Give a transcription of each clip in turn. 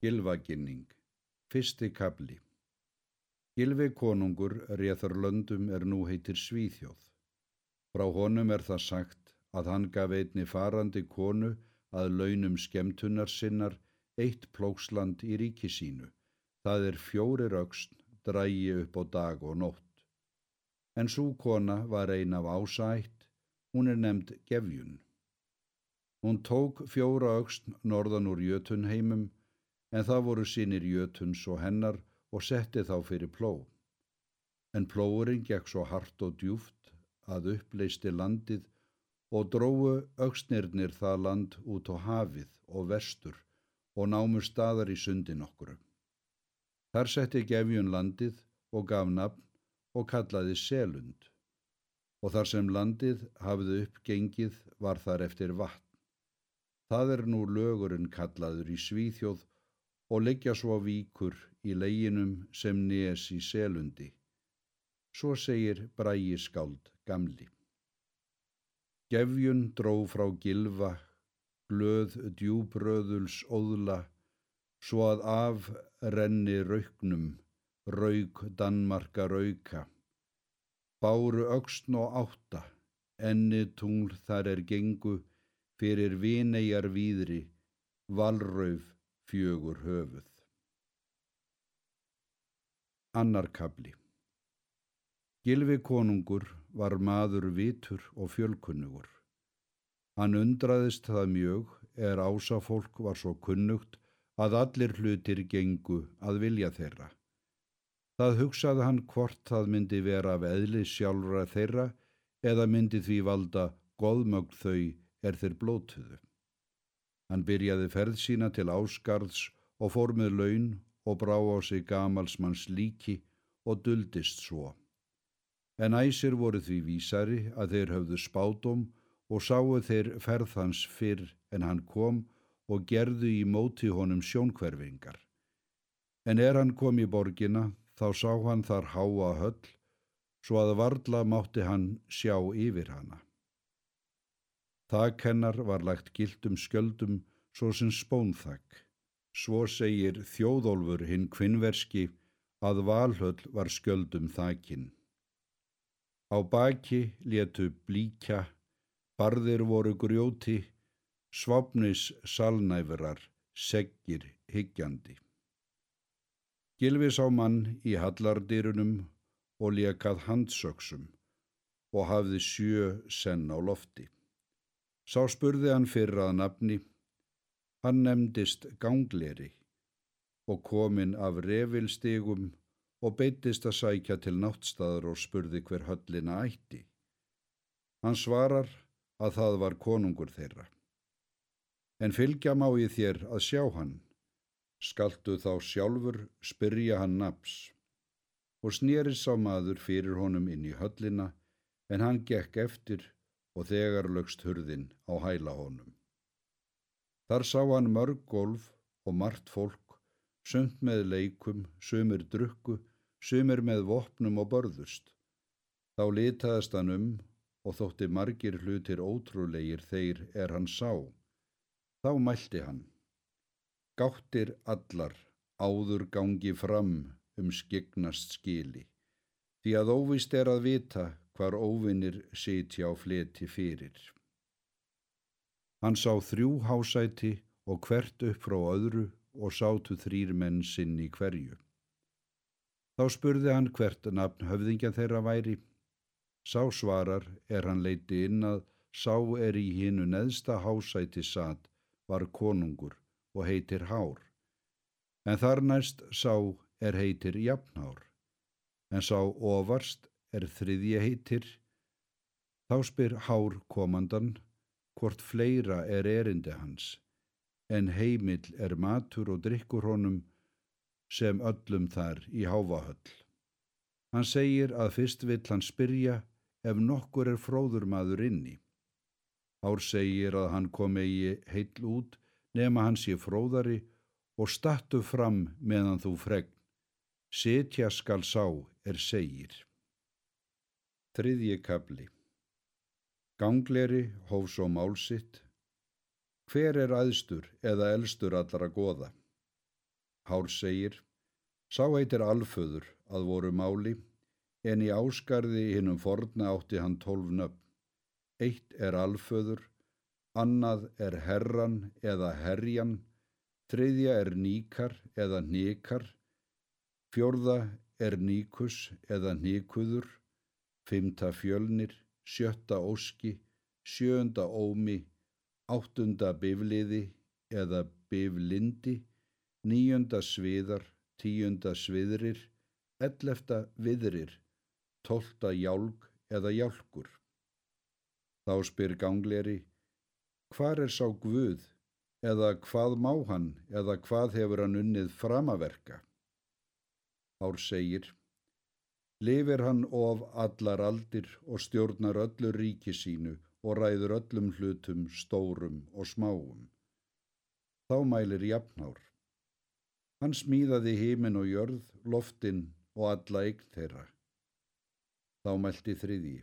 Gilvaginning, fyrsti kabli. Gilvi konungur réþar löndum er nú heitir Svíþjóð. Frá honum er það sagt að hann gaf einni farandi konu að launum skemtunar sinnar eitt plóksland í ríki sínu. Það er fjórir auksn drægi upp á dag og nótt. En svo kona var ein af ásætt, hún er nefnd Gefjun. Hún tók fjóra auksn norðan úr Jötunheimum en það voru sínir jötuns og hennar og setti þá fyrir pló. En plóurinn gekk svo hart og djúft að uppleisti landið og dróu auksnirnir það land út á hafið og vestur og námu staðar í sundin okkuru. Þar setti gefjun landið og gaf nafn og kallaði selund og þar sem landið hafði uppgengið var þar eftir vatn. Það er nú lögurinn kallaður í Svíþjóð og leggja svo víkur í leginum sem nes í selundi. Svo segir brægi skáld gamli. Gefjun dró frá gilfa, glöð djúbröðuls óðla, svo að af renni rauknum, rauk Danmarka rauka. Báru auksn og átta, enni tungl þar er gengu, fyrir vinegjar víðri, valrauf fjögur höfuð. Annarkabli Gilvi konungur var maður vitur og fjölkunnugur. Hann undraðist það mjög er ásafólk var svo kunnugt að allir hlutir gengu að vilja þeirra. Það hugsaði hann hvort það myndi vera af eðli sjálfra þeirra eða myndi því valda goðmögg þau er þeir blótuðu. Hann byrjaði ferð sína til áskarðs og fór með laun og brá á sig gamalsmanns líki og duldist svo. En æsir voru því vísari að þeir höfðu spátum og sáu þeir ferð hans fyrr en hann kom og gerðu í móti honum sjónkverfingar. En er hann kom í borgina þá sá hann þar háa höll svo að varla mátti hann sjá yfir hana. Þakkennar var lagt gildum skjöldum svo sem spónþakk. Svo segir þjóðólfur hinn kvinnverski að valhöll var skjöldum þakinn. Á baki letu blíkja, barðir voru grjóti, svapnis salnæfurar, seggir higgjandi. Gilvis á mann í hallardýrunum og lekað handsöksum og hafði sjö senn á lofti. Sá spurði hann fyrr að nafni. Hann nefndist gangleri og kominn af revilstigum og beitist að sækja til náttstaðar og spurði hver höllina ætti. Hann svarar að það var konungur þeirra. En fylgja má í þér að sjá hann. Skaltu þá sjálfur spyrja hann naps og snýris á maður fyrir honum inn í höllina en hann gekk eftir og þegar lögst hurðin á hæla honum. Þar sá hann mörg golf og margt fólk, sönd með leikum, sömur drukku, sömur með vopnum og börðust. Þá litaðist hann um og þótti margir hlutir ótrúleir þeir er hann sá. Þá mælti hann. Gáttir allar áður gangi fram um skegnast skili, því að óvist er að vita hvar óvinnir sitja á fleti fyrir. Hann sá þrjú hásæti og hvert upp frá öðru og sátu þrýr menn sinn í hverju. Þá spurði hann hvert nafn höfðingja þeirra væri. Sá svarar er hann leiti inn að sá er í hinnu neðsta hásæti satt var konungur og heitir Hár. En þar næst sá er heitir Jafnhár. En sá ofarst er þriðja heitir, þá spyr hár komandan hvort fleira er erindi hans, en heimill er matur og drikkur honum sem öllum þar í háfahöll. Hann segir að fyrst vill hann spyrja ef nokkur er fróður maður inni. Hár segir að hann kom eigi heill út nema hann sé fróðari og stattu fram meðan þú fregn. Setja skal sá er segir. Þriðji kabli Gangleri hóf svo málsitt Hver er aðstur eða elstur allara goða? Hár segir, sá heitir alföður að voru máli, en í áskarði hinnum forna átti hann tólf nöfn. Eitt er alföður, annað er herran eða herjan, þriðja er níkar eða níkar, fjörða er níkus eða níkuður, fymta fjölnir, sjötta óski, sjöunda ómi, áttunda bifliði eða biflindi, níunda sviðar, tíunda sviðrir, ellefta viðrir, tólta jálg eða jálkur. Þá spyr gangleri, hvar er sá Guð eða hvað má hann eða hvað hefur hann unnið framaverka? Ár segir, lifir hann of allar aldir og stjórnar öllu ríki sínu og ræður öllum hlutum stórum og smáum. Þá mælir jafnár. Hann smíðaði hímin og jörð, loftinn og alla eign þeirra. Þá mælti þriði.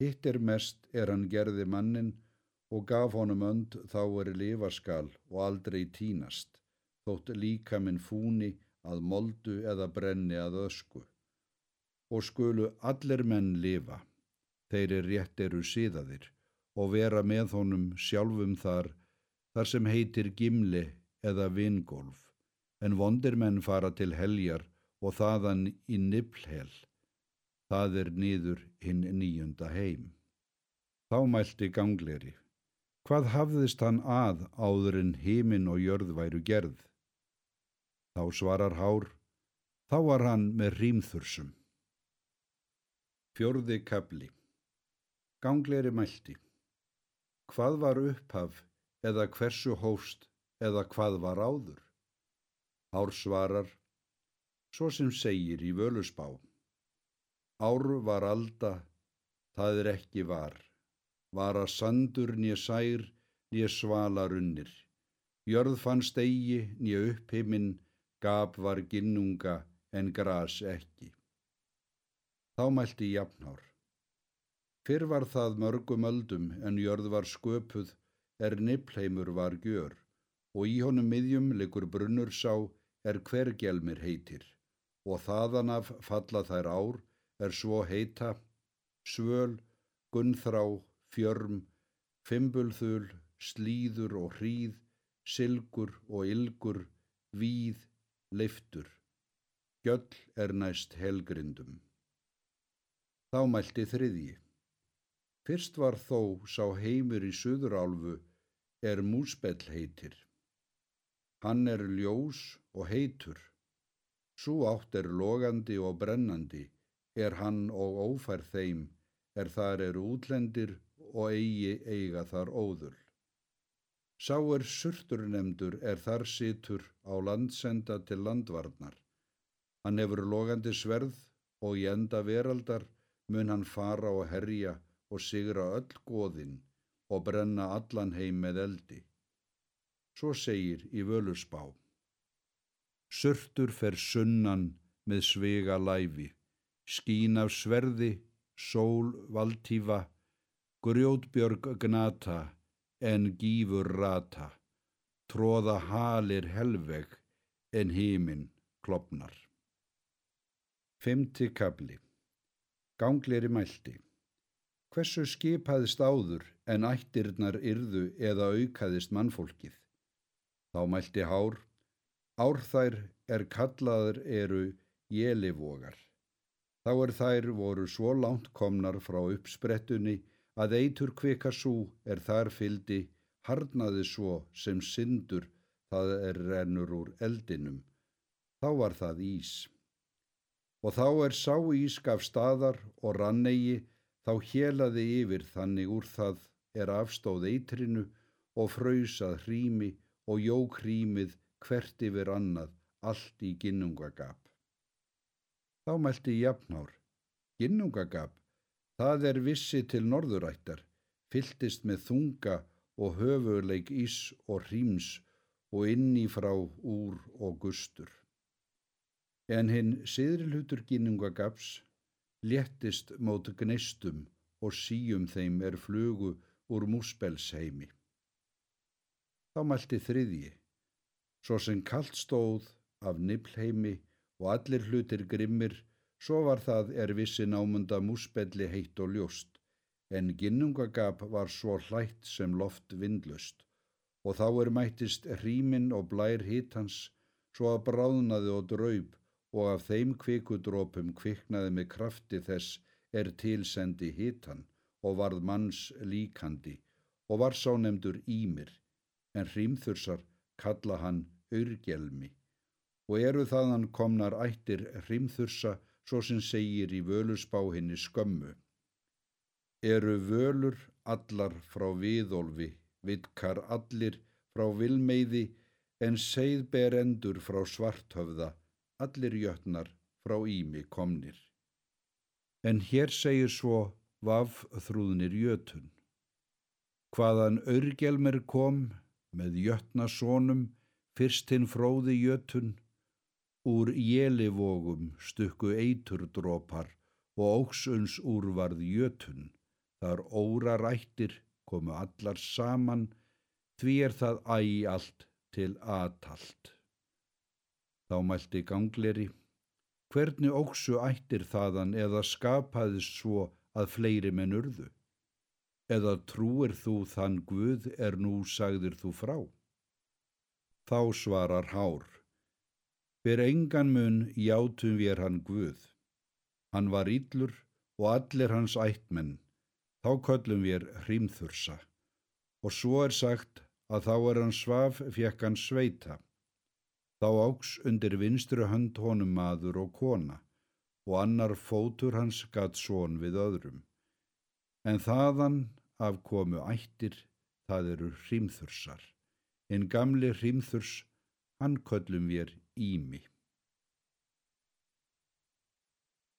Hitt er mest er hann gerði mannin og gaf honum önd þá er lifaskal og aldrei tínast, þótt líka minn fúni að moldu eða brenni að ösku. Og skulu allir menn lifa, þeir er rétt eru síðaðir og vera með honum sjálfum þar, þar sem heitir gimli eða vingolf, en vondir menn fara til heljar og þaðan í niblhel það er niður hinn nýjunda heim. Þá mælti gangleri, hvað hafðist hann að áður en heimin og jörð væru gerð? Þá svarar hár, þá var hann með rýmþursum. Fjörði kabli, gangleri mælti, hvað var upphaf eða hversu hóst eða hvað var áður? Hár svarar, svo sem segir í völusbá. Ár var alda, það er ekki var, var að sandur nýja sær, nýja svalarunnir. Jörð fannst eigi, nýja upphiminn, gap var ginnunga en gras ekki. Þá mælti jafnár. Fyrr var það mörgum öldum en jörð var sköpuð, er nippleimur var gjör, og í honum miðjum likur brunnur sá, er hvergelmir heitir, og þaðan af falla þær ár, er svo heita, svöl, gunnþrá, fjörm, fimbulþul, slíður og hríð, sylgur og ylgur, víð, leiftur. Gjöll er næst helgrindum. Þá mælti þriðji. Fyrst var þó sá heimur í suðurálfu er músbell heitir. Hann er ljós og heitur. Sú átt er logandi og brennandi er hann og ófær þeim, er þar eru útlendir og eigi eiga þar óðul. Sá er surtur nefndur er þar situr á landsenda til landvarnar. Hann hefur logandi sverð og í enda veraldar mun hann fara og herja og sigra öll goðinn og brenna allan heim með eldi. Svo segir í völusbá. Surtur fer sunnan með svega læfi skín af sverði, sól valdtífa, grjótbjörg gnata, en gífur rata, tróða halir helveg, en hímin klopnar. Femti kabli Gangleri mælti Hversu skipaðist áður en ættirnar yrðu eða aukaðist mannfólkið? Þá mælti hár, árþær er kallaður eru jélivogar. Þá er þær voru svo langt komnar frá uppsprettunni að eitur kvika sú er þar fyldi harnaði svo sem syndur það er rennur úr eldinum. Þá var það ís. Og þá er sá ískaf staðar og rannegi þá hélaði yfir þannig úr það er afstóð eitrinu og fröysað hrími og jók hrímið hvert yfir annað allt í ginnungagap. Þá mælti jafnár. Ginnungagap, það er vissi til norðurættar, fylltist með þunga og höfuleik ís og hríms og inni frá úr og gustur. En hinn siðrilhutur ginnungagaps léttist mót gneistum og síum þeim er flugu úr músbelsheimi. Þá mælti þriðji, svo sem kallt stóð af niflheimi og allir hlutir grimmir, svo var það er vissi námunda músbelli heitt og ljóst, en ginnungagap var svo hlætt sem loft vindlust, og þá er mættist hrímin og blær hitans, svo að bráðnaði og draup, og af þeim kvikudrópum kviknaði með krafti þess er tilsendi hitan og varð manns líkandi og var sá nefndur Ímir, en hrímþursar kalla hann Urgelmi og eru þaðan komnar ættir hrímþursa svo sem segir í völusbá henni skömmu. Eru völur allar frá viðólfi, vitkar allir frá vilmeiði en segð ber endur frá svarthöfða, allir jötnar frá ími komnir. En hér segir svo vaf þrúðnir jötun. Hvaðan Örgelmer kom með jötnasónum fyrst hinn fróði jötun, úr jélivógum stukku eiturdrópar og óksuns úrvarð jötun, þar órarættir komu allar saman, því er það æg allt til aðtalt. Þá mælti gangleri, hvernig óksu ættir þaðan eða skapaðist svo að fleiri menn urðu? eða trúir þú þann Guð er nú sagðir þú frá? Þá svarar hár, fyrir engan mun játum við hann Guð. Hann var íllur og allir hans ættmenn, þá köllum við hrímþursa. Og svo er sagt að þá er hann svaf fjekk hann sveita. Þá áks undir vinstru hönd honum maður og kona og annar fótur hans gatt són við öðrum. En þaðan af komu ættir, það eru hrímþursar. En gamli hrímþurs, hann köllum við ími.